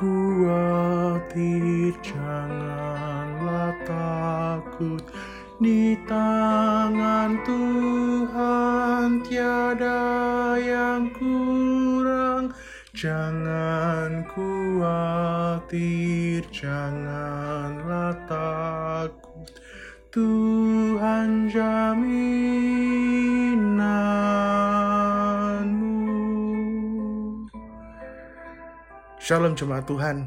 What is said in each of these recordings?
khawatir, janganlah takut. Di tangan Tuhan tiada yang kurang. Jangan khawatir, janganlah takut. Tuhan jaminanmu. Shalom jemaat Tuhan.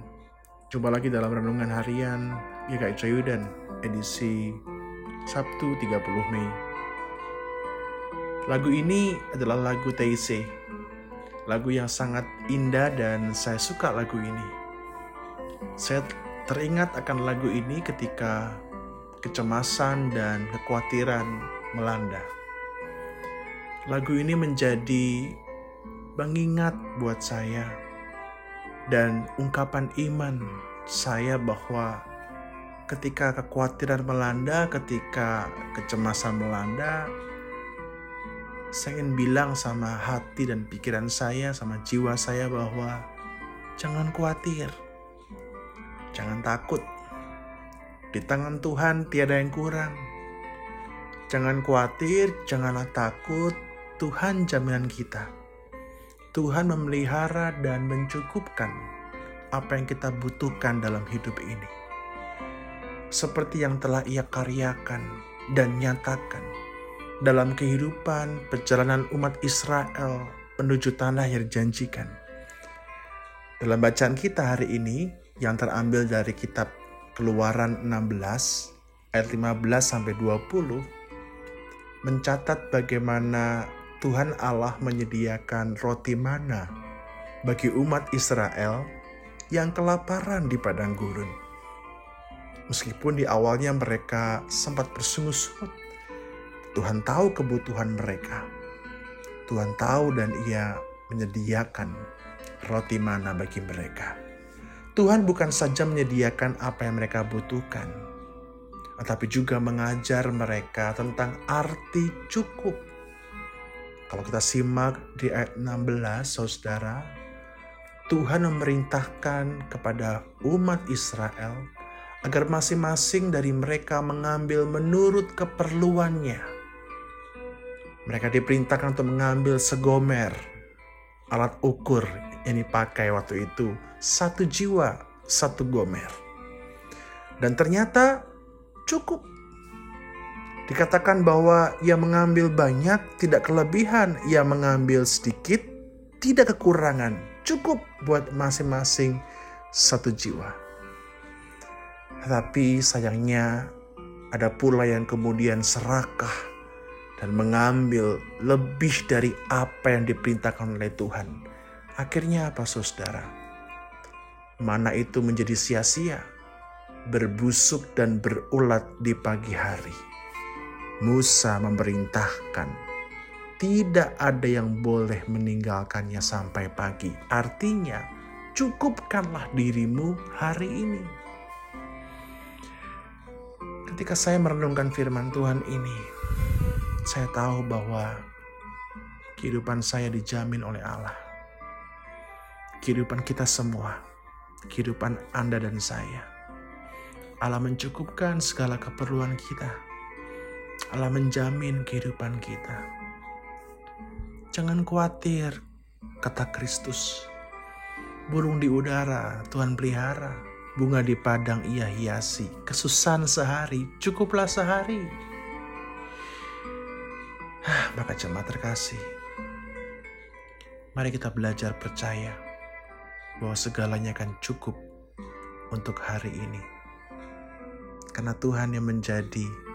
Jumpa lagi dalam renungan harian GKI Trayudan edisi Sabtu 30 Mei. Lagu ini adalah lagu TIC. Lagu yang sangat indah dan saya suka lagu ini. Saya teringat akan lagu ini ketika kecemasan dan kekhawatiran melanda. Lagu ini menjadi pengingat buat saya dan ungkapan iman saya bahwa ketika kekhawatiran melanda, ketika kecemasan melanda, saya ingin bilang sama hati dan pikiran saya, sama jiwa saya bahwa jangan khawatir, jangan takut. Di tangan Tuhan tiada yang kurang. Jangan khawatir, janganlah takut. Tuhan jaminan kita. Tuhan memelihara dan mencukupkan apa yang kita butuhkan dalam hidup ini. Seperti yang telah ia karyakan dan nyatakan dalam kehidupan perjalanan umat Israel menuju tanah yang dijanjikan. Dalam bacaan kita hari ini yang terambil dari kitab Keluaran 16 ayat 15 sampai 20 mencatat bagaimana Tuhan Allah menyediakan roti mana bagi umat Israel yang kelaparan di padang gurun. Meskipun di awalnya mereka sempat bersungut-sungut, Tuhan tahu kebutuhan mereka. Tuhan tahu dan ia menyediakan roti mana bagi mereka. Tuhan bukan saja menyediakan apa yang mereka butuhkan, tetapi juga mengajar mereka tentang arti cukup. Kalau kita simak di ayat 16, saudara, Tuhan memerintahkan kepada umat Israel agar masing-masing dari mereka mengambil menurut keperluannya. Mereka diperintahkan untuk mengambil segomer, alat ukur yang dipakai waktu itu satu jiwa, satu gomer. Dan ternyata cukup. Dikatakan bahwa ia mengambil banyak, tidak kelebihan. Ia mengambil sedikit, tidak kekurangan. Cukup buat masing-masing satu jiwa. Tetapi sayangnya ada pula yang kemudian serakah dan mengambil lebih dari apa yang diperintahkan oleh Tuhan. Akhirnya apa saudara? mana itu menjadi sia-sia, berbusuk dan berulat di pagi hari. Musa memerintahkan, tidak ada yang boleh meninggalkannya sampai pagi. Artinya, cukupkanlah dirimu hari ini. Ketika saya merenungkan firman Tuhan ini, saya tahu bahwa kehidupan saya dijamin oleh Allah. Kehidupan kita semua kehidupan Anda dan saya. Allah mencukupkan segala keperluan kita. Allah menjamin kehidupan kita. Jangan khawatir, kata Kristus. Burung di udara Tuhan pelihara, bunga di padang ia hiasi. Kesusahan sehari, cukuplah sehari. Maka jemaat terkasih, mari kita belajar percaya bahwa segalanya akan cukup untuk hari ini. Karena Tuhan yang menjadi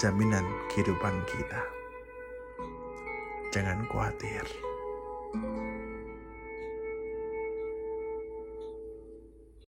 jaminan kehidupan kita. Jangan khawatir.